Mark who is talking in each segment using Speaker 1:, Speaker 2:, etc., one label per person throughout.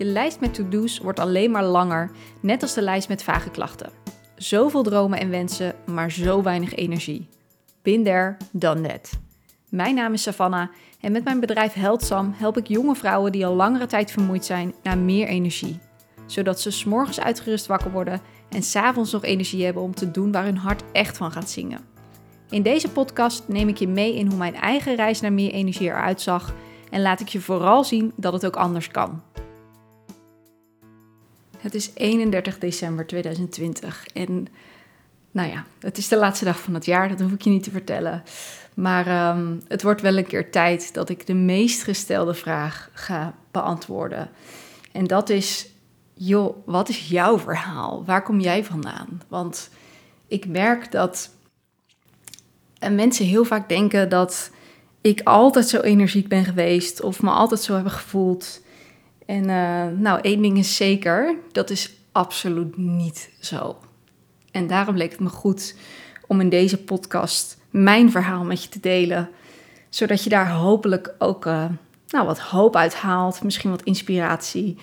Speaker 1: Je lijst met to-do's wordt alleen maar langer, net als de lijst met vage klachten. Zoveel dromen en wensen, maar zo weinig energie. There, done that. Mijn naam is Savannah en met mijn bedrijf Heldsam help ik jonge vrouwen die al langere tijd vermoeid zijn naar meer energie. Zodat ze s'morgens uitgerust wakker worden en s'avonds nog energie hebben om te doen waar hun hart echt van gaat zingen. In deze podcast neem ik je mee in hoe mijn eigen reis naar meer energie eruit zag en laat ik je vooral zien dat het ook anders kan. Het is 31 december 2020 en nou ja, het is de laatste dag van het jaar, dat hoef ik je niet te vertellen. Maar ehm, het wordt wel een keer tijd dat ik de meest gestelde vraag ga beantwoorden. En dat is, joh, wat is jouw verhaal? Waar kom jij vandaan? Want ik merk dat en mensen heel vaak denken dat ik altijd zo energiek ben geweest of me altijd zo hebben gevoeld. En uh, nou, één ding is zeker, dat is absoluut niet zo. En daarom leek het me goed om in deze podcast mijn verhaal met je te delen. Zodat je daar hopelijk ook uh, nou, wat hoop uit haalt, misschien wat inspiratie.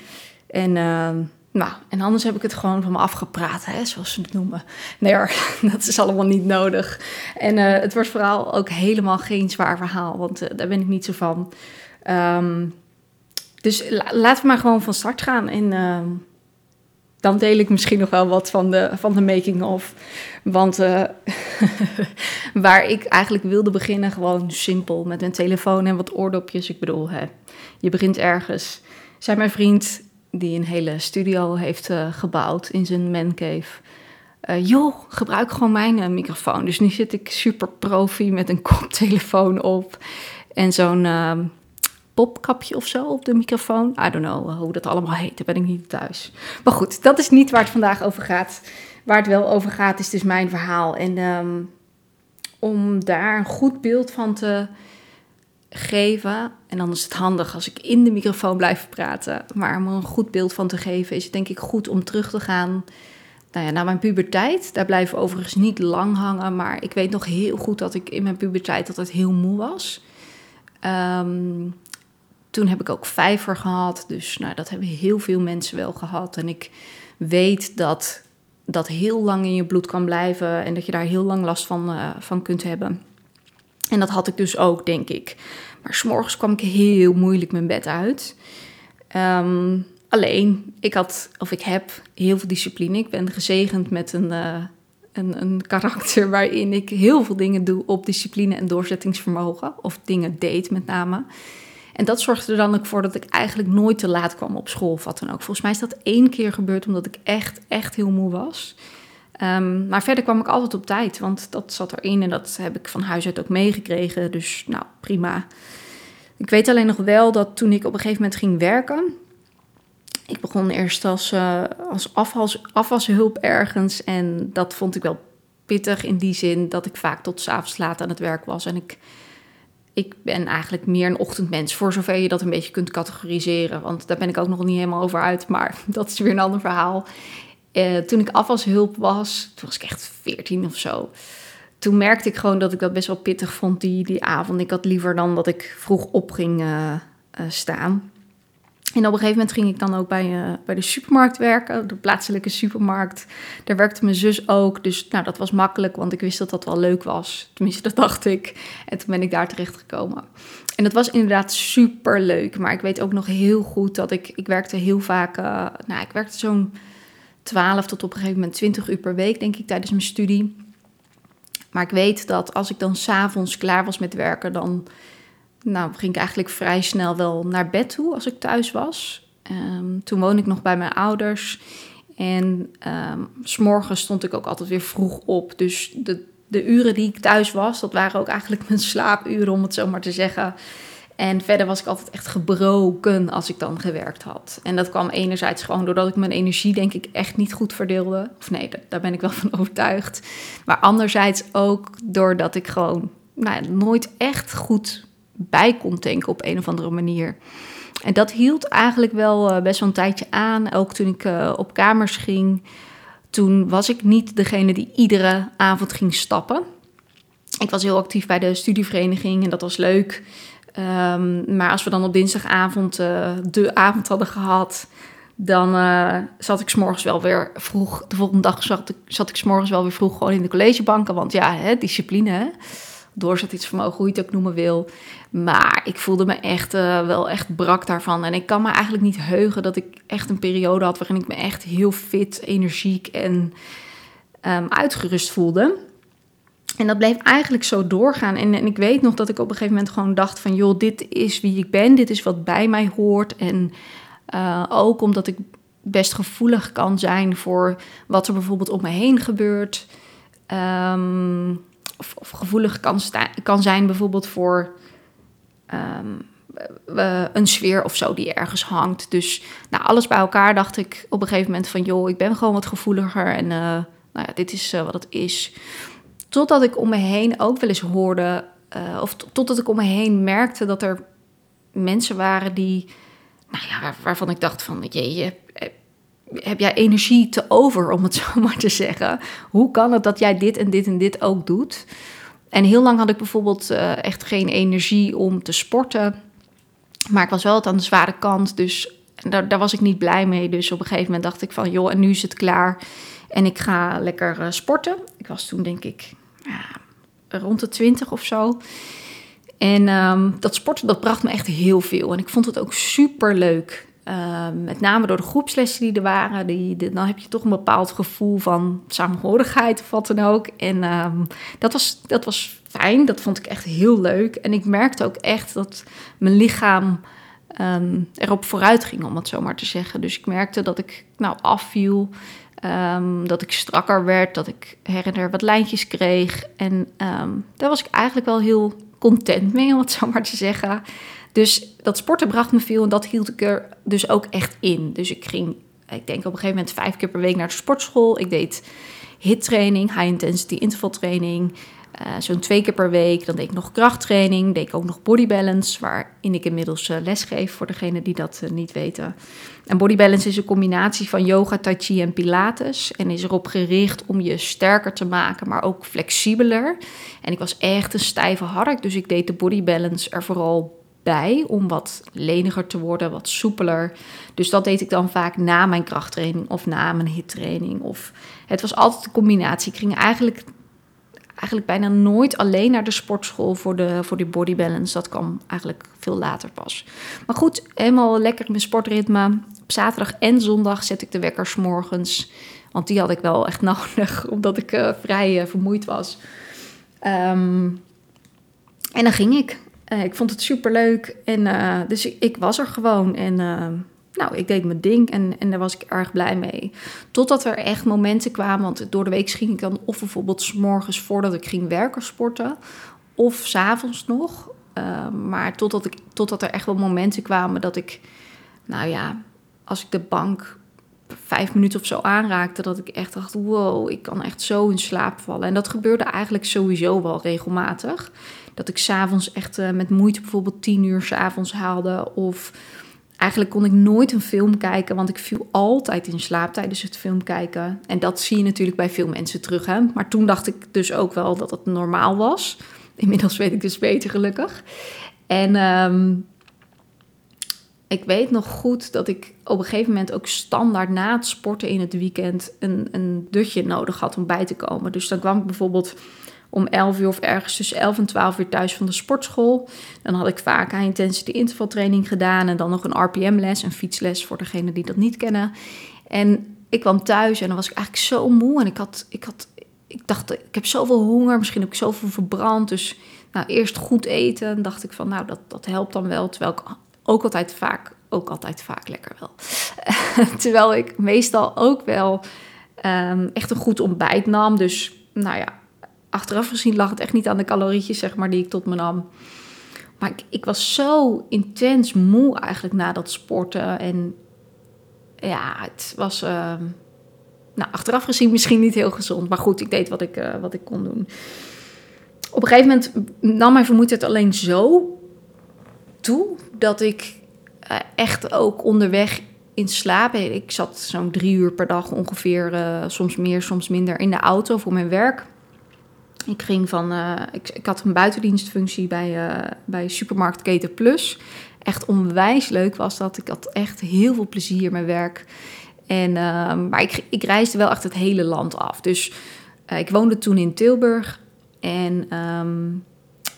Speaker 1: En uh, nou, en anders heb ik het gewoon van me afgepraat, hè, zoals ze het noemen. Nee dat is allemaal niet nodig. En het wordt vooral ook helemaal geen zwaar verhaal, want daar ben ik niet zo van. Um, dus la laten we maar gewoon van start gaan. En uh, dan deel ik misschien nog wel wat van de, van de making of. Want uh, waar ik eigenlijk wilde beginnen, gewoon simpel, met een telefoon en wat oordopjes. Ik bedoel, hè, je begint ergens. Zei mijn vriend, die een hele studio heeft uh, gebouwd in zijn mancave. Uh, joh, gebruik gewoon mijn microfoon. Dus nu zit ik super profi met een koptelefoon op en zo'n uh, popkapje of zo op de microfoon. I don't know hoe dat allemaal heet, daar ben ik niet thuis. Maar goed, dat is niet waar het vandaag over gaat. Waar het wel over gaat is dus mijn verhaal. En um, om daar een goed beeld van te geven. En dan is het handig als ik in de microfoon blijf praten. Maar om een goed beeld van te geven, is het denk ik goed om terug te gaan nou naar mijn puberteit. Daar blijven overigens niet lang hangen. Maar ik weet nog heel goed dat ik in mijn puberteit altijd heel moe was. Um, toen heb ik ook vijver gehad. Dus nou, dat hebben heel veel mensen wel gehad. En ik weet dat dat heel lang in je bloed kan blijven. En dat je daar heel lang last van, uh, van kunt hebben. En dat had ik dus ook, denk ik. Maar s'morgens kwam ik heel moeilijk mijn bed uit. Um, alleen, ik had, of ik heb heel veel discipline. Ik ben gezegend met een, uh, een, een karakter waarin ik heel veel dingen doe op discipline en doorzettingsvermogen. Of dingen deed met name. En dat zorgde er dan ook voor dat ik eigenlijk nooit te laat kwam op school of wat dan ook. Volgens mij is dat één keer gebeurd omdat ik echt, echt heel moe was. Um, maar verder kwam ik altijd op tijd, want dat zat erin en dat heb ik van huis uit ook meegekregen. Dus nou, prima. Ik weet alleen nog wel dat toen ik op een gegeven moment ging werken. Ik begon eerst als, uh, als afwas, afwashulp ergens. En dat vond ik wel pittig in die zin dat ik vaak tot s'avonds laat aan het werk was. En ik, ik ben eigenlijk meer een ochtendmens, voor zover je dat een beetje kunt categoriseren. Want daar ben ik ook nog niet helemaal over uit, maar dat is weer een ander verhaal. Uh, toen ik afwashulp was, toen was ik echt 14 of zo. Toen merkte ik gewoon dat ik dat best wel pittig vond die, die avond. Ik had liever dan dat ik vroeg op ging uh, uh, staan. En op een gegeven moment ging ik dan ook bij, bij de supermarkt werken, de plaatselijke supermarkt. Daar werkte mijn zus ook, dus nou, dat was makkelijk, want ik wist dat dat wel leuk was. Tenminste, dat dacht ik. En toen ben ik daar terecht gekomen. En dat was inderdaad super leuk, maar ik weet ook nog heel goed dat ik, ik werkte heel vaak, nou, ik werkte zo'n 12 tot op een gegeven moment 20 uur per week, denk ik, tijdens mijn studie. Maar ik weet dat als ik dan s'avonds klaar was met werken, dan nou, ging ik eigenlijk vrij snel wel naar bed toe als ik thuis was. Um, toen woonde ik nog bij mijn ouders. En um, s'morgens stond ik ook altijd weer vroeg op. Dus de, de uren die ik thuis was, dat waren ook eigenlijk mijn slaapuren, om het zo maar te zeggen. En verder was ik altijd echt gebroken als ik dan gewerkt had. En dat kwam enerzijds gewoon doordat ik mijn energie denk ik echt niet goed verdeelde. Of nee, daar ben ik wel van overtuigd. Maar anderzijds ook doordat ik gewoon nou, nooit echt goed bij kon denken op een of andere manier. En dat hield eigenlijk wel uh, best wel een tijdje aan. Ook toen ik uh, op kamers ging, toen was ik niet degene die iedere avond ging stappen. Ik was heel actief bij de studievereniging en dat was leuk. Ehm, maar als we dan op dinsdagavond uh, de avond hadden gehad, dan zat ik s'morgens wel weer vroeg. De volgende dag zat ik, zat ik s'morgens wel weer vroeg gewoon in de collegebanken. Want ja, hè, discipline, hè? Doorzettingsvermogen, hoe je het ook noemen wil. Maar ik voelde me echt uh, wel echt brak daarvan. En ik kan me eigenlijk niet heugen dat ik echt een periode had waarin ik me echt heel fit, energiek en um, uitgerust voelde. En dat bleef eigenlijk zo doorgaan. En, en, ik weet nog dat ik op een gegeven moment gewoon dacht van... joh, dit is wie ik ben, dit is wat bij mij hoort. En uh, ook omdat ik best gevoelig kan zijn voor wat er bijvoorbeeld om me heen gebeurt. Um, of, gevoelig kan, kan zijn bijvoorbeeld voor um, een sfeer of zo die ergens hangt. Dus nou, alles bij elkaar dacht ik op een gegeven moment van... joh, ik ben gewoon wat gevoeliger en uh, nou ja, dit is uh, wat het is. Totdat ik om me heen ook wel eens hoorde... Uh, of totdat ik om me heen merkte dat er mensen waren die... Nou ja, waar, waarvan ik dacht van, je heb jij energie te over, om het zo maar te zeggen? Hoe kan het dat jij dit en dit en dit ook doet? En heel lang had ik bijvoorbeeld uh, echt geen energie om te sporten. Maar ik was wel aan de zware kant, dus daar, daar, was ik niet blij mee. Dus op een gegeven moment dacht ik van, joh, en nu is het klaar. En ik ga lekker uh, sporten. Ik was toen denk ik rond de twintig of zo. En um, dat sporten, dat bracht me echt heel veel. En ik vond het ook super leuk. Uh, met name door de groepslessen die er waren. Die, dan heb je toch een bepaald gevoel van samenhorigheid of wat dan ook. En um, dat, was, dat was fijn. Dat vond ik echt heel leuk. En ik merkte ook echt dat mijn lichaam um, erop vooruit ging, om het zo maar te zeggen. Dus ik merkte dat ik nou afviel. Dat ik strakker werd, dat ik her en der wat lijntjes kreeg. En daar was ik eigenlijk wel heel content mee, om het zo maar te zeggen. Dus dat sporten bracht me veel en dat hield ik er dus ook echt in. Dus ik ging, ik denk op een gegeven moment vijf keer per week naar de sportschool. Ik deed HIT-training, high-intensity intervaltraining. Uh, Zo'n twee keer per week. Dan deed ik nog krachttraining. Deed ik ook nog bodybalance, waarin ik inmiddels uh, les geef voor degenen die dat uh, niet weten. En bodybalance is een combinatie van yoga, tai chi en pilates. En is erop gericht om je sterker te maken, maar ook flexibeler. En ik was echt een stijve hark, dus ik deed de bodybalance er vooral bij om wat leniger te worden, wat soepeler. Dus dat deed ik dan vaak na mijn krachttraining of na mijn hittraining. Of het was altijd een combinatie. Ik ging eigenlijk, eigenlijk bijna nooit alleen naar de sportschool voor de, voor die body balance. Dat kwam eigenlijk veel later pas. Maar goed, helemaal lekker mijn sportritme. Op zaterdag en zondag zet ik de wekkers morgens. Want die had ik wel echt nodig, omdat ik uh, vrij uh, vermoeid was. Um, en dan ging ik. Uh, ik vond het super leuk. En uh, dus ik, was er gewoon. En uh, nou, ik deed mijn ding en, en daar was ik erg blij mee. Totdat er echt momenten kwamen. Want door de week ging ik dan of bijvoorbeeld s morgens voordat ik ging werken sporten. Of s'avonds nog. maar totdat, ik, totdat er echt wel momenten kwamen dat ik, nou ja, als ik de bank vijf minuten of zo aanraakte, dat ik echt dacht: wow, ik kan echt zo in slaap vallen. En dat gebeurde eigenlijk sowieso wel regelmatig. Dat ik s'avonds echt uh, met moeite bijvoorbeeld tien uur s'avonds haalde. Of eigenlijk kon ik nooit een film kijken, want ik viel altijd in slaap tijdens het film kijken. En dat zie je natuurlijk bij veel mensen terug. Hè? Maar toen dacht ik dus ook wel dat het normaal was. Inmiddels weet ik dus beter, gelukkig. En um, ik weet nog goed dat ik op een gegeven moment ook standaard na het sporten in het weekend een, een dutje nodig had om bij te komen. Dus dan kwam ik bijvoorbeeld om 11 uur of ergens tussen 11 en 12 uur thuis van de sportschool. Dan had ik vaak high intensity intervaltraining gedaan en dan nog een RPM-les, een fietsles voor degenen die dat niet kennen. En ik kwam thuis en dan was ik eigenlijk zo moe en ik had, ik had, ik dacht, ik heb zoveel honger, misschien heb ik zoveel verbrand. Dus nou, eerst goed eten, dacht ik van, nou, dat, dat helpt dan wel. Terwijl ik ook altijd vaak, ook altijd vaak lekker wel. Terwijl ik meestal ook wel um, echt een goed ontbijt nam. Dus nou ja, achteraf gezien lag het echt niet aan de calorietjes, zeg maar, die ik tot me nam. Maar ik, ik was zo intens moe eigenlijk na dat sporten. En ja, het was uh, nou, achteraf gezien misschien niet heel gezond. Maar goed, ik deed wat ik, uh, wat ik kon doen. Op een gegeven moment nam mijn vermoeidheid alleen zo toe dat ik uh, echt ook onderweg in slaap. Ik zat zo'n drie uur per dag ongeveer, uh, soms meer, soms minder, in de auto voor mijn werk. Ik ging van, uh, ik, ik, had een buitendienstfunctie bij, uh, bij supermarktketen Plus. Echt onwijs leuk was dat. Ik had echt heel veel plezier in mijn werk. En, uh, maar ik, ik reisde wel echt het hele land af. Dus ik woonde toen in Tilburg. En um,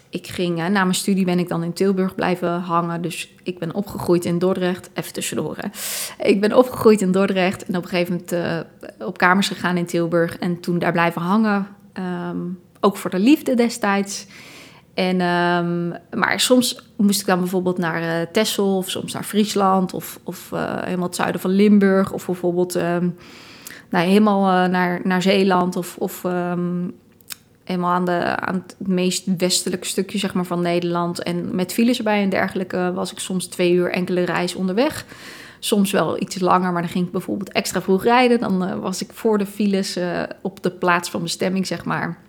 Speaker 1: ik ging, na mijn studie ben ik dan in Tilburg blijven hangen. Dus ik ben opgegroeid in Dordrecht. Even tussendoor. Hè. Ik ben opgegroeid in Dordrecht en op een gegeven moment op kamers gegaan in Tilburg. En toen daar blijven hangen. Um, ook voor de liefde destijds. En, um, maar soms moest ik dan bijvoorbeeld naar uh, Texel of soms naar Friesland of, of uh, helemaal het zuiden van Limburg. Of bijvoorbeeld um, nou, helemaal naar, naar Zeeland of, of helemaal aan, de, aan het meest westelijke stukje zeg maar, van Nederland. En met files erbij en dergelijke was ik soms twee uur enkele reis onderweg. Soms wel iets langer, maar dan ging ik bijvoorbeeld extra vroeg rijden. Dan was ik voor de files op de plaats van bestemming, zeg maar.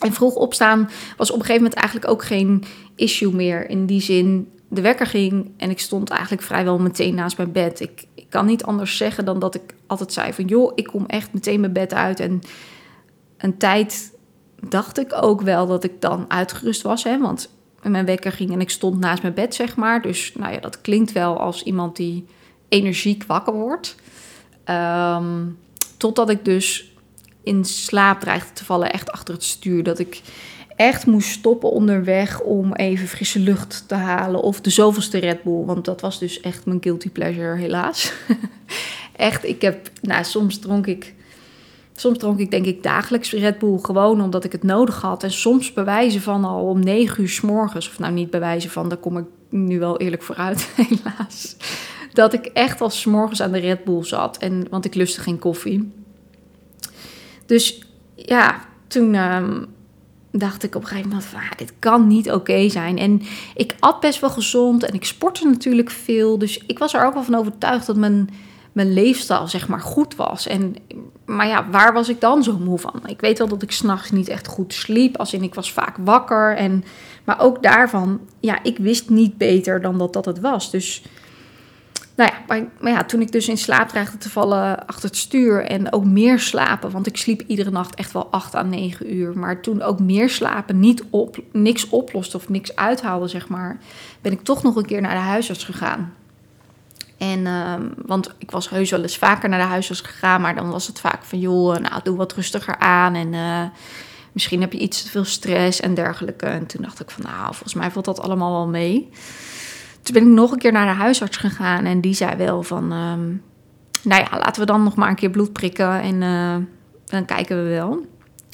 Speaker 1: En vroeg opstaan was op een gegeven moment eigenlijk ook geen issue meer. In die zin, de wekker ging en ik stond eigenlijk vrijwel meteen naast mijn bed. Ik, ik kan niet anders zeggen dan dat ik altijd zei van... joh, ik kom echt meteen mijn bed uit en een tijd dacht ik ook wel dat ik dan uitgerust was. Hè? Want mijn wekker ging en ik stond naast mijn bed, zeg maar. Dus nou ja, dat klinkt wel als iemand die energiek wakker wordt. Um, totdat ik dus in slaap dreigde te vallen, echt achter het stuur. Dat ik echt moest stoppen onderweg om even frisse lucht te halen. Of de zoveelste Red Bull, want dat was dus echt mijn guilty pleasure, helaas. echt, ik heb, nou, soms dronk ik Soms dronk ik denk ik dagelijks Red Bull gewoon omdat ik het nodig had. En soms bewijzen van al om negen uur s morgens. Of nou niet bewijzen van, daar kom ik nu wel eerlijk vooruit helaas. Dat ik echt al s morgens aan de Red Bull zat. En, want ik lustte geen koffie. Dus ja, toen um, dacht ik op een gegeven moment van, ah, dit kan niet oké zijn. En ik at best wel gezond en ik sportte natuurlijk veel. Dus ik was er ook wel van overtuigd dat mijn mijn leefstijl zeg maar goed was. En, maar ja, waar was ik dan zo moe van? Ik weet wel dat ik s'nachts niet echt goed sliep, als in ik was vaak wakker. En, maar ook daarvan, ja, ik wist niet beter dan dat dat het was. Dus nou ja, maar, ja, toen ik dus in slaap dreigde te vallen achter het stuur en ook meer slapen, want ik sliep iedere nacht echt wel 8 à 9 uur, maar toen ook meer slapen niet op, niks oplost of niks uithaalde, zeg maar, ben ik toch nog een keer naar de huisarts gegaan. En, uh, want ik was heus wel eens vaker naar de huisarts gegaan, maar dan was het vaak van, joh, nou, doe wat rustiger aan en uh, misschien heb je iets te veel stress en dergelijke. En toen dacht ik van, nou, volgens mij valt dat allemaal wel mee. Toen ben ik nog een keer naar de huisarts gegaan en die zei wel van, um, nou ja, laten we dan nog maar een keer bloed prikken en uh, dan kijken we wel.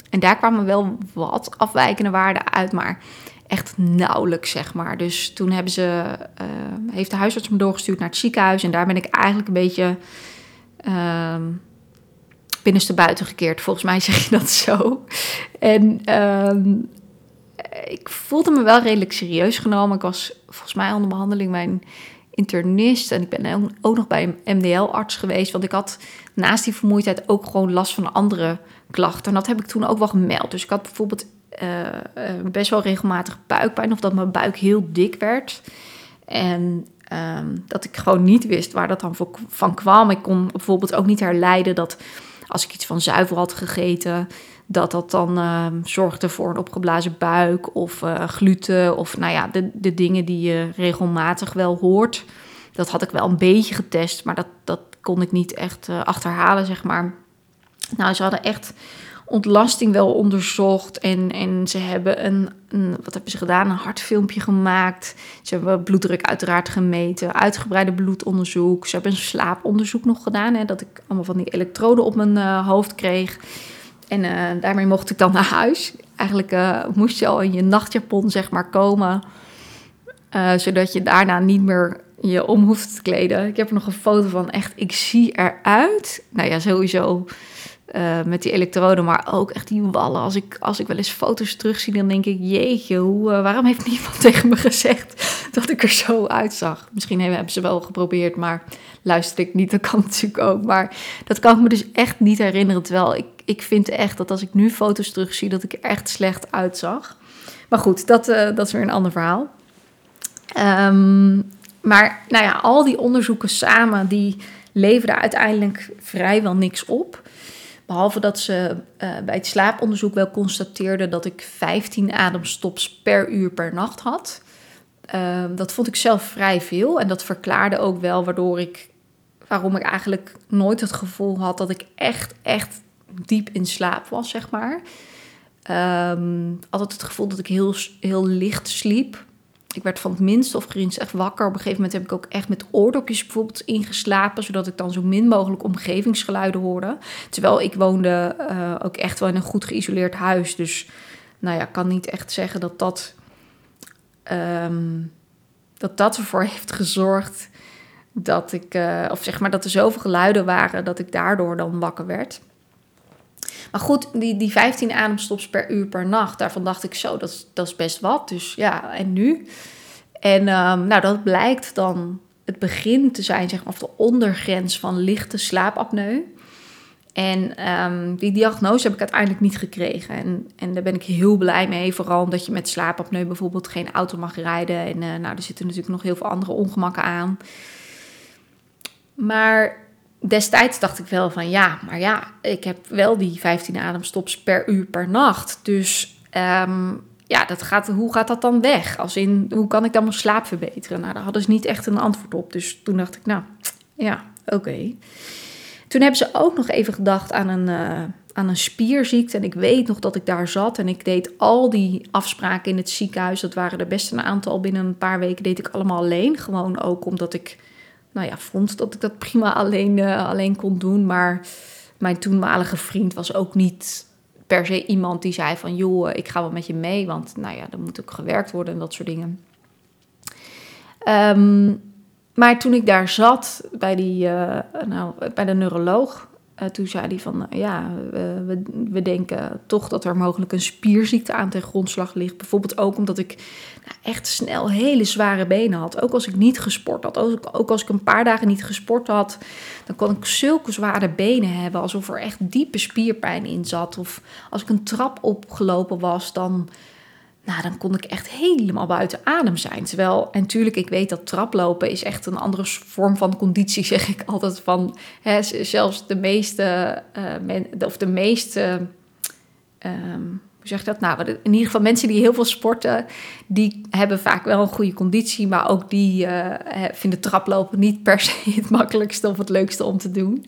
Speaker 1: En daar kwamen wel wat afwijkende waarden uit, maar echt nauwelijks, zeg maar. Dus toen hebben ze, uh, heeft de huisarts me doorgestuurd naar het ziekenhuis. En daar ben ik eigenlijk een beetje uh, binnenste buiten gekeerd. Volgens mij zeg je dat zo. En uh, ik voelde me wel redelijk serieus genomen. Ik was volgens mij onder behandeling bij een internist. En ik ben ook nog bij een MDL-arts geweest. Want ik had naast die vermoeidheid ook gewoon last van andere klachten. En dat heb ik toen ook wel gemeld. Dus ik had bijvoorbeeld uh, best wel regelmatig buikpijn. Of dat mijn buik heel dik werd. En um, dat ik gewoon niet wist waar dat dan van kwam. Ik kon bijvoorbeeld ook niet herleiden dat als ik iets van zuivel had gegeten, dat dat dan uh, zorgde voor een opgeblazen buik of uh, gluten of nou ja, de, de dingen die je regelmatig wel hoort. Dat had ik wel een beetje getest, maar dat, dat kon ik niet echt uh, achterhalen, zeg maar. Nou, ze hadden echt ontlasting wel onderzocht. En, en ze hebben een, een, wat hebben ze gedaan? Een hartfilmpje gemaakt. Ze hebben bloeddruk uiteraard gemeten. Uitgebreide bloedonderzoek. Ze hebben een slaaponderzoek nog gedaan. Hè, dat ik allemaal van die elektroden op mijn uh, hoofd kreeg. En uh, daarmee mocht ik dan naar huis. Eigenlijk uh, moest je al in je nachtjapon, zeg maar, komen. zodat je daarna niet meer je om hoeft te kleden. Ik heb er nog een foto van. Echt, ik zie eruit. Nou ja, sowieso met die elektroden, maar ook echt die wallen. Als ik, als ik wel eens foto's terugzie, dan denk ik: jeetje, hoe, waarom heeft niemand tegen me gezegd dat ik er zo uitzag? Misschien hebben ze wel geprobeerd, maar luister ik niet. Dat kan natuurlijk ook. Maar dat kan ik me dus echt niet herinneren. Terwijl ik, ik vind echt dat als ik nu foto's terugzie, dat ik er echt slecht uitzag. Maar goed, dat, uh, dat is weer een ander verhaal. Um, maar nou ja, al die onderzoeken samen, die leverden uiteindelijk vrijwel niks op. Behalve dat ze uh, bij het slaaponderzoek wel constateerden dat ik 15 ademstops per uur per nacht had. Uh, dat vond ik zelf vrij veel en dat verklaarde ook wel waardoor ik, waarom ik eigenlijk nooit het gevoel had dat ik echt, echt diep in slaap was, zeg maar. Um, altijd het gevoel dat ik heel, heel licht sliep. Ik werd van het minste of geringste echt wakker. Op een gegeven moment heb ik ook echt met oordopjes bijvoorbeeld ingeslapen, zodat ik dan zo min mogelijk omgevingsgeluiden hoorde. Terwijl ik woonde uh, ook echt wel in een goed geïsoleerd huis. Dus nou ja, ik kan niet echt zeggen dat dat, um, dat, dat ervoor heeft gezorgd dat ik, uh, of zeg maar dat er zoveel geluiden waren dat ik daardoor dan wakker werd. Maar goed, die, die 15 ademstops per uur per nacht, daarvan dacht ik zo, dat is, dat is best wat. Dus ja, en nu? En um, nou, dat blijkt dan het begin te zijn, zeg maar, of de ondergrens van lichte slaapapneu. En um, die diagnose heb ik uiteindelijk niet gekregen. En, en daar ben ik heel blij mee. Vooral omdat je met slaapapneu bijvoorbeeld geen auto mag rijden. En uh, nou, er zitten natuurlijk nog heel veel andere ongemakken aan. Maar destijds dacht ik wel van ja, maar ja, ik heb wel die 15 ademstops per uur per nacht. Dus um, ja, dat gaat, hoe gaat dat dan weg? Als in, hoe kan ik dan mijn slaap verbeteren? Nou, daar hadden ze niet echt een antwoord op. Dus toen dacht ik, nou, ja, oké. Toen hebben ze ook nog even gedacht aan een, uh, aan een spierziekte. En ik weet nog dat ik daar zat en ik deed al die afspraken in het ziekenhuis. Dat waren er best een aantal. Binnen een paar weken deed ik allemaal alleen. Gewoon ook omdat ik nou ja, vond dat ik dat prima alleen, uh, alleen kon doen. Maar mijn toenmalige vriend was ook niet per se iemand die zei van... joh, ik ga wel met je mee, want nou ja, er moet ook gewerkt worden en dat soort dingen. Um, maar toen ik daar zat bij, die, uh, nou, bij de neuroloog... Uh, toen zei hij van, ja, we, we, denken toch dat er mogelijk een spierziekte aan ten grondslag ligt. Bijvoorbeeld ook omdat ik nou, echt snel hele zware benen had. Ook als ik niet gesport had. Ook als ik een paar dagen niet gesport had, dan kon ik zulke zware benen hebben. Alsof er echt diepe spierpijn in zat. Of als ik een trap opgelopen was, dan nou, dan kon ik echt helemaal buiten adem zijn. Terwijl, en natuurlijk, ik weet dat traplopen is echt een andere vorm van conditie, zeg ik altijd van. Hè, zelfs de meeste, uh, of de meeste, um, hoe zeg je dat? Nou, in ieder geval mensen die heel veel sporten, die hebben vaak wel een goede conditie, maar ook die uh, vinden traplopen niet per se het makkelijkste of het leukste om te doen.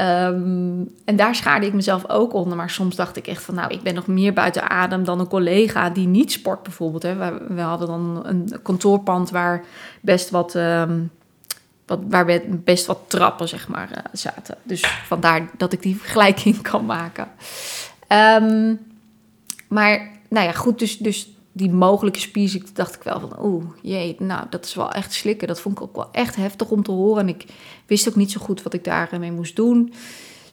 Speaker 1: Um, en daar schaarde ik mezelf ook onder. Maar soms dacht ik echt van, nou, ik ben nog meer buiten adem dan een collega die niet sport bijvoorbeeld. Hè. We, hadden dan een kantoorpand waar best wat, um, wat, waar best wat trappen, zeg maar, uh, zaten. Dus vandaar dat ik die vergelijking kan maken. Um, maar, nou ja, goed, dus, dus die mogelijke spierziekte dacht ik wel van, oeh, jee, nou, dat is wel echt slikken. Dat vond ik ook wel echt heftig om te horen. En ik wist ook niet zo goed wat ik daarmee moest doen.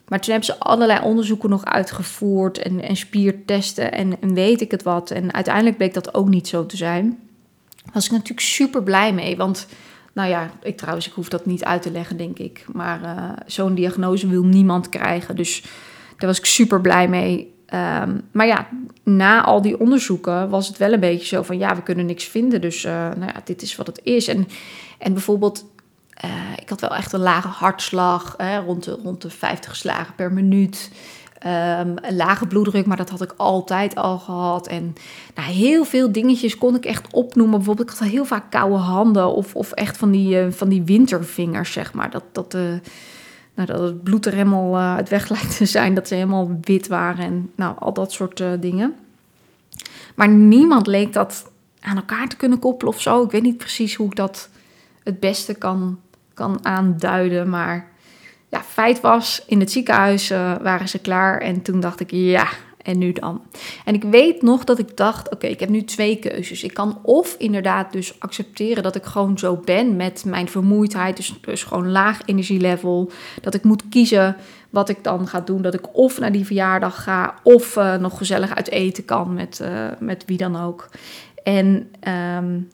Speaker 1: Maar toen hebben ze allerlei onderzoeken nog uitgevoerd en, en spiertesten en, en weet ik het wat. En uiteindelijk bleek dat ook niet zo te zijn. Was ik natuurlijk super blij mee, want... Nou ja, ik trouwens, ik hoef dat niet uit te leggen, denk ik. Maar uh, zo'n diagnose wil niemand krijgen. Dus daar was ik super blij mee. Um, maar ja, na al die onderzoeken was het wel een beetje zo van ja, we kunnen niks vinden. Dus uh, nou ja, dit is wat het is. En, en bijvoorbeeld, uh, ik had wel echt een lage hartslag, hè, rond, de, rond de 50 slagen per minuut. Um, een lage bloeddruk, maar dat had ik altijd al gehad. En nou, heel veel dingetjes kon ik echt opnoemen. Bijvoorbeeld, ik had heel vaak koude handen of, of echt van die, uh, van die wintervingers, zeg maar. Dat, dat, nou, dat het bloed er helemaal uh, uit weg lijkt te zijn. Dat ze helemaal wit waren en nou, al dat soort uh, dingen. Maar niemand leek dat aan elkaar te kunnen koppelen of zo. Ik weet niet precies hoe ik dat het beste kan, kan aanduiden. Maar ja, feit was, in het ziekenhuis uh, waren ze klaar. En toen dacht ik, ja, en nu dan? En ik weet nog dat ik dacht, oké, ik heb nu twee keuzes. Ik kan of inderdaad dus accepteren dat ik gewoon zo ben met mijn vermoeidheid, dus, dus gewoon laag energielevel. Dat ik moet kiezen wat ik dan ga doen. Dat ik of naar die verjaardag ga, of uh, nog gezellig uit eten kan met, uh, met wie dan ook. En um,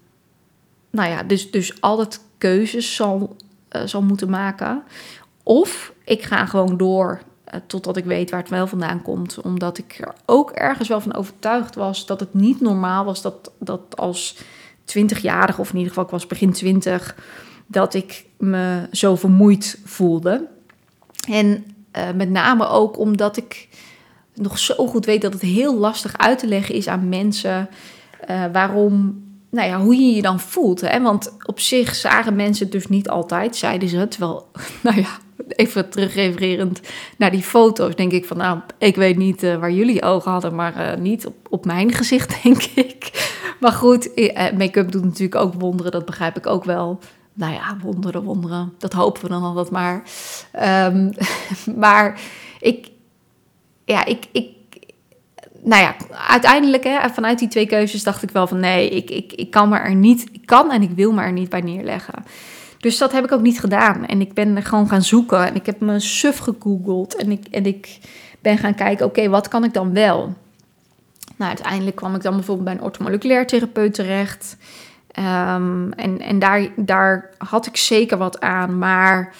Speaker 1: nou ja, dus, dus altijd keuzes zal, uh, zal moeten maken. Of ik ga gewoon door totdat ik weet waar het wel vandaan komt. Omdat ik er ook ergens wel van overtuigd was dat het niet normaal was dat, dat als 20-jarige, of in ieder geval ik was begin 20, dat ik me zo vermoeid voelde. En eh, met name ook omdat ik nog zo goed weet dat het heel lastig uit te leggen is aan mensen uh, waarom, nou ja, hoe je je dan voelt. Hè? Want op zich zagen mensen het dus niet altijd, zeiden ze. Terwijl, nou ja, even terugrefererend naar die foto's, denk ik van, nou, ik weet niet uh, waar jullie ogen hadden, maar uh, niet op, op mijn gezicht, denk ik. Maar goed, make-up doet natuurlijk ook wonderen, dat begrijp ik ook wel nou ja, wonderen, wonderen. Dat hopen we dan altijd maar. Um, maar ik, ja, ik, ik, nou ja, uiteindelijk, hè, vanuit die twee keuzes dacht ik wel van nee, ik, ik, ik kan me er niet, ik kan en ik wil me er niet bij neerleggen. Dus dat heb ik ook niet gedaan. En ik ben gewoon gaan zoeken. En ik heb me suf gegoogeld. En ik, en ik ben gaan kijken, oké, wat kan ik dan wel? Nou, uiteindelijk kwam ik dan bijvoorbeeld bij een orthomoleculair therapeut terecht. Um, en en daar, daar had ik zeker wat aan. Maar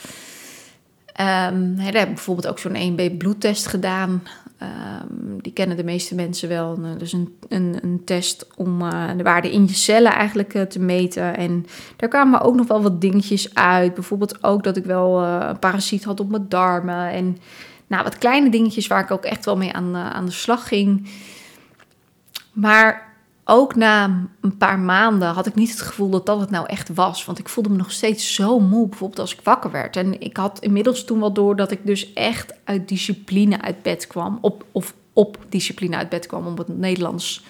Speaker 1: um, heb ik bijvoorbeeld ook zo'n 1B bloedtest gedaan. Um, die kennen de meeste mensen wel. Dus een, een, een test om uh, de waarde in je cellen eigenlijk uh, te meten. En daar kwamen ook nog wel wat dingetjes uit. Bijvoorbeeld ook dat ik wel een parasiet had op mijn darmen. En nou, wat kleine dingetjes waar ik ook echt wel mee aan, aan de slag ging. Maar ook na een paar maanden had ik niet het gevoel dat dat het nou echt was. Want ik voelde me nog steeds zo moe, bijvoorbeeld als ik wakker werd. En ik had inmiddels toen wel door dat ik dus echt uit discipline uit bed kwam. Op, of op discipline uit bed kwam, om het Nederlands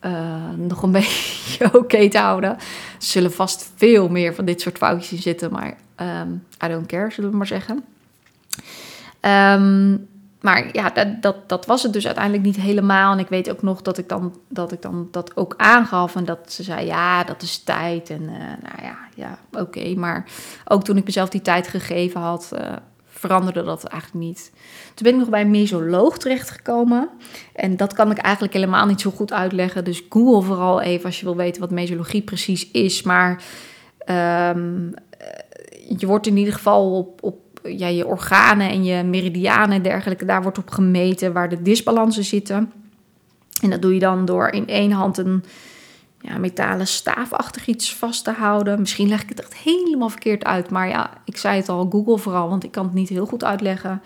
Speaker 1: uh, nog een beetje oké te houden. Er zullen vast veel meer van dit soort foutjes in zitten, maar um, I don't care, zullen we maar zeggen. Um, maar ja, dat, dat, dat, was het dus uiteindelijk niet helemaal. En ik weet ook nog dat ik dan dat, ik dan dat ook aangaf. En dat ze zei, ja, dat is tijd. En uh, nou ja, ja oké. Maar ook toen ik mezelf die tijd gegeven had, uh, veranderde dat eigenlijk niet. Toen ben ik nog bij een mesoloog terechtgekomen. En dat kan ik eigenlijk helemaal niet zo goed uitleggen. Dus google vooral even als je wil weten wat mesologie precies is. Maar um, je wordt in ieder geval op, op ja, je organen en je meridianen en dergelijke, daar wordt op gemeten waar de disbalansen zitten. En dat doe je dan door in één hand een ja, metalen staafachtig iets vast te houden. Misschien leg ik het echt helemaal verkeerd uit, maar ja, ik zei het al, Google vooral, want ik kan het niet heel goed uitleggen.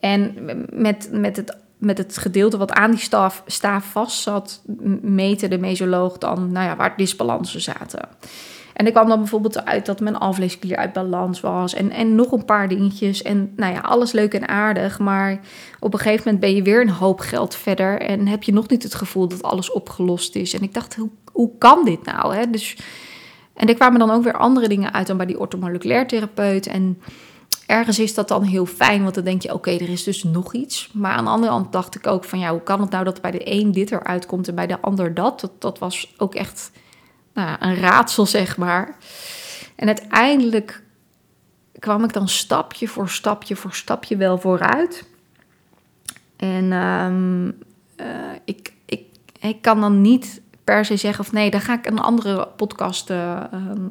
Speaker 1: En met, met, het, met het gedeelte wat aan die staaf, staaf vast zat, meten de mesoloog dan nou ja, waar disbalansen zaten. En ik kwam dan bijvoorbeeld uit dat mijn alvleesklier uit balans was. En, en nog een paar dingetjes. En nou ja, alles leuk en aardig. Maar op een gegeven moment ben je weer een hoop geld verder. En heb je nog niet het gevoel dat alles opgelost is. En ik dacht, hoe, hoe kan dit nou? Hè? Dus, en er kwamen dan ook weer andere dingen uit dan bij die orthomoleculair therapeut. En ergens is dat dan heel fijn, want dan denk je, oké, er is dus nog iets. Maar aan de andere kant dacht ik ook van, ja, hoe kan het nou dat bij de een dit eruit komt en bij de ander dat? Dat, dat was ook echt nou, een raadsel, zeg maar. En uiteindelijk kwam ik dan stapje voor stapje voor stapje wel vooruit. En um, uh, ik, ik, ik kan dan niet per se zeggen of nee, daar ga ik een andere podcast uh,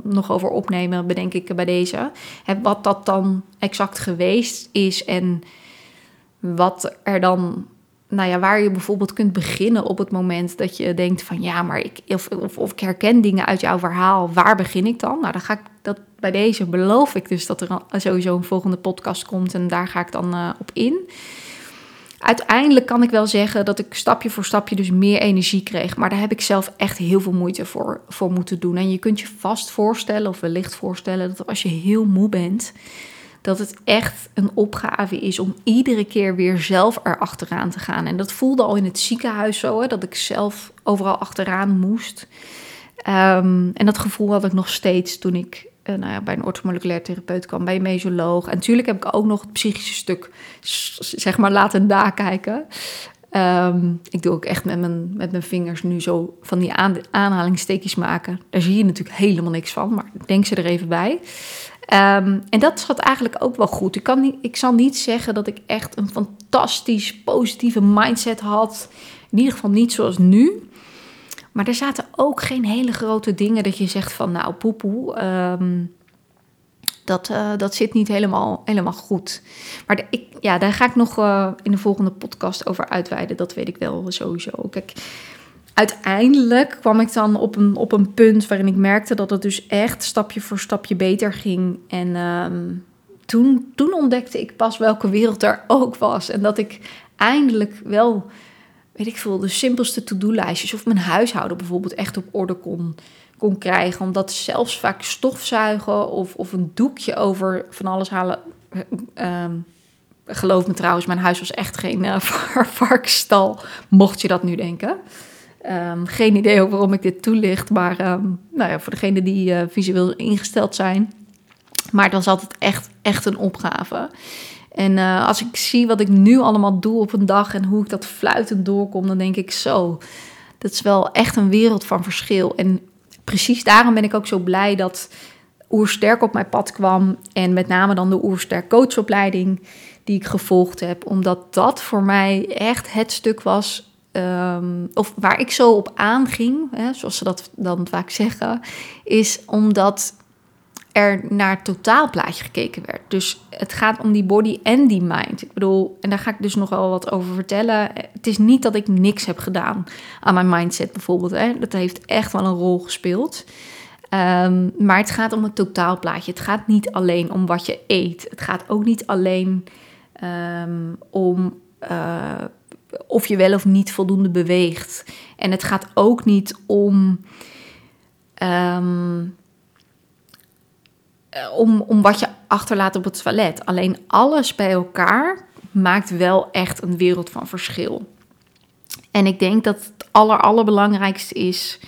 Speaker 1: nog over opnemen, bedenk ik bij deze. Wat dat dan exact geweest is en wat er dan nou ja, waar je bijvoorbeeld kunt beginnen op het moment dat je denkt van ja, maar ik, of, of, of, ik herken dingen uit jouw verhaal, waar begin ik dan? Nou, dan ga ik dat bij deze beloof ik dus dat er sowieso een volgende podcast komt en daar ga ik dan uh, op in. Uiteindelijk kan ik wel zeggen dat ik stapje voor stapje dus meer energie kreeg, maar daar heb ik zelf echt heel veel moeite voor, voor moeten doen. En je kunt je vast voorstellen, of wellicht voorstellen, dat als je heel moe bent, dat het echt een opgave is om iedere keer weer zelf erachteraan te gaan. En dat voelde al in het ziekenhuis zo, hè, dat ik zelf overal achteraan moest. Um, en dat gevoel had ik nog steeds toen ik uh, nou ja, bij een orthomoleculair therapeut kwam, bij een mesoloog. En natuurlijk heb ik ook nog het psychische stuk, zeg maar, laten nakijken. Um, ik doe ook echt met mijn, met mijn vingers nu zo van die aan, maken. Daar zie je natuurlijk helemaal niks van, maar denk ze er even bij. Um, en dat zat eigenlijk ook wel goed. Ik, kan niet, ik zal niet zeggen dat ik echt een fantastisch positieve mindset had. In ieder geval niet zoals nu. Maar er zaten ook geen hele grote dingen dat je zegt van nou poepoe, um, dat, uh, dat zit niet helemaal, helemaal goed. Maar ik, ja, daar ga ik nog uh, in de volgende podcast over uitweiden. Dat weet ik wel sowieso. Kijk, uiteindelijk kwam ik dan op een, op een punt waarin ik merkte dat het dus echt stapje voor stapje beter ging. En um, toen, toen ontdekte ik pas welke wereld er ook was. En dat ik eindelijk wel, weet ik veel, de simpelste to-do-lijstjes of mijn huishouden bijvoorbeeld echt op orde kon, kon krijgen. Omdat zelfs vaak stofzuigen of, of een doekje over van alles halen. Ehm, geloof me trouwens, mijn huis was echt geen uh, mocht je dat nu denken. Ehm, geen idee waarom ik dit toelicht, maar um, nou ja, voor degenen die uh, visueel ingesteld zijn. Maar het was altijd echt, echt een opgave. En uh, als ik zie wat ik nu allemaal doe op een dag en hoe ik dat fluitend doorkom, dan denk ik zo, dat is wel echt een wereld van verschil. En precies daarom ben ik ook zo blij dat Oersterk op mijn pad kwam. En met name dan de Oersterk coachopleiding die ik gevolgd heb. Omdat dat voor mij echt het stuk was Um, of waar ik zo op aanging, hè, zoals ze dat dan vaak zeggen, is omdat er naar het totaalplaatje gekeken werd. Dus het gaat om die body en die mind. Ik bedoel, en daar ga ik dus nog wel wat over vertellen. Het is niet dat ik niks heb gedaan aan mijn mindset bijvoorbeeld. Hè. Dat heeft echt wel een rol gespeeld. Um, maar het gaat om het totaalplaatje. Het gaat niet alleen om wat je eet. Het gaat ook niet alleen um, om uh, of je wel of niet voldoende beweegt. En het gaat ook niet om. Um, om, om wat je achterlaat op het toilet. Alleen alles bij elkaar maakt wel echt een wereld van verschil. En ik denk dat het aller, allerbelangrijkste is,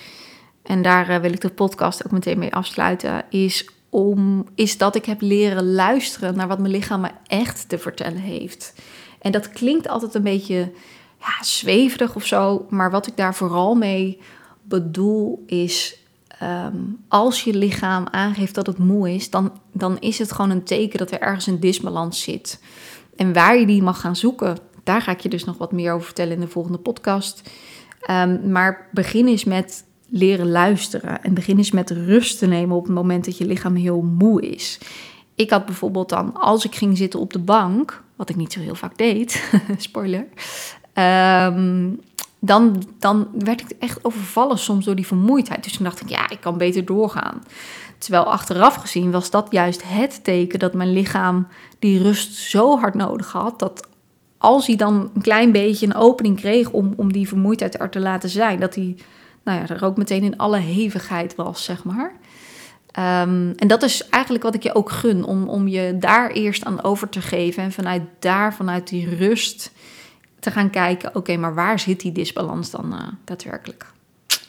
Speaker 1: en daar uh, wil ik de podcast ook meteen mee afsluiten, is, om, is dat ik heb leren luisteren naar wat mijn lichaam me echt te vertellen heeft. En dat klinkt altijd een beetje ja, zweverig of zo. Maar wat ik daar vooral mee bedoel is. Ehm, als je lichaam aangeeft dat het moe is, dan, dan is het gewoon een teken dat er ergens een disbalans zit. En waar je die mag gaan zoeken, daar ga ik je dus nog wat meer over vertellen in de volgende podcast. Um, maar begin eens met leren luisteren. En begin eens met rust te nemen op het moment dat je lichaam heel moe is. Ik had bijvoorbeeld dan, als ik ging zitten op de bank, wat ik niet zo heel vaak deed, spoiler, Ehm, dan, dan werd ik echt overvallen soms door die vermoeidheid. Dus toen dacht ik, ja, ik kan beter doorgaan. Terwijl achteraf gezien was dat juist het teken dat mijn lichaam die rust zo hard nodig had. Dat als hij dan een klein beetje een opening kreeg om, om die vermoeidheid er te laten zijn, dat hij nou ja, er ook meteen in alle hevigheid was, zeg maar. Um, en dat is eigenlijk wat ik je ook gun, om, om je daar eerst aan over te geven. En vanuit daar, vanuit die rust, te gaan kijken, oké, maar waar zit die disbalans dan uh, daadwerkelijk?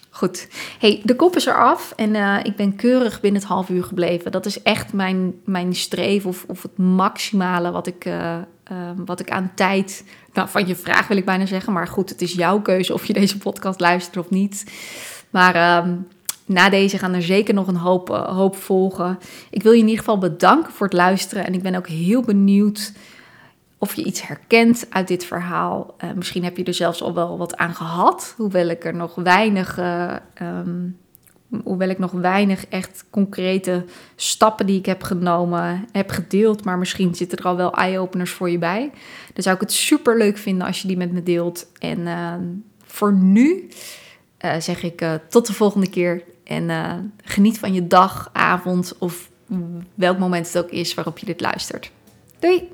Speaker 1: Goed. Hey, de kop is eraf en uh, ik ben keurig binnen het half uur gebleven. Dat is echt mijn, mijn streef of, of het maximale wat ik, uh, wat ik aan tijd... Nou, van je vraag wil ik bijna zeggen. Maar goed, het is jouw keuze of je deze podcast luistert of niet. Maar ehm, na deze gaan er zeker nog een hoop, hoop volgen. Ik wil je in ieder geval bedanken voor het luisteren. En ik ben ook heel benieuwd of je iets herkent uit dit verhaal. Uh, misschien heb je er zelfs al wel wat aan gehad, hoewel ik er nog weinig, uh, um, hoewel ik nog weinig echt concrete stappen die ik heb genomen heb gedeeld. Maar misschien zitten er al wel eye-openers voor je bij. Dan zou ik het super leuk vinden als je die met me deelt. En uh, voor nu zeg ik tot de volgende keer. En geniet van je dag, avond of welk moment het ook is waarop je dit luistert. Doei!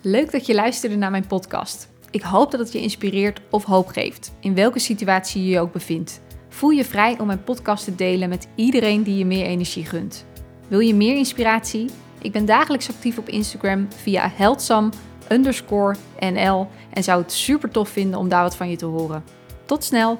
Speaker 1: Leuk dat je luisterde naar mijn podcast. Ik hoop dat het je inspireert of hoop geeft, in welke situatie je je ook bevindt. Voel je vrij om mijn podcast te delen met iedereen die je meer energie gunt. Wil je meer inspiratie? Ik ben dagelijks actief op Instagram via heldsam nl en zou het super tof vinden om daar wat van je te horen. Tot snel!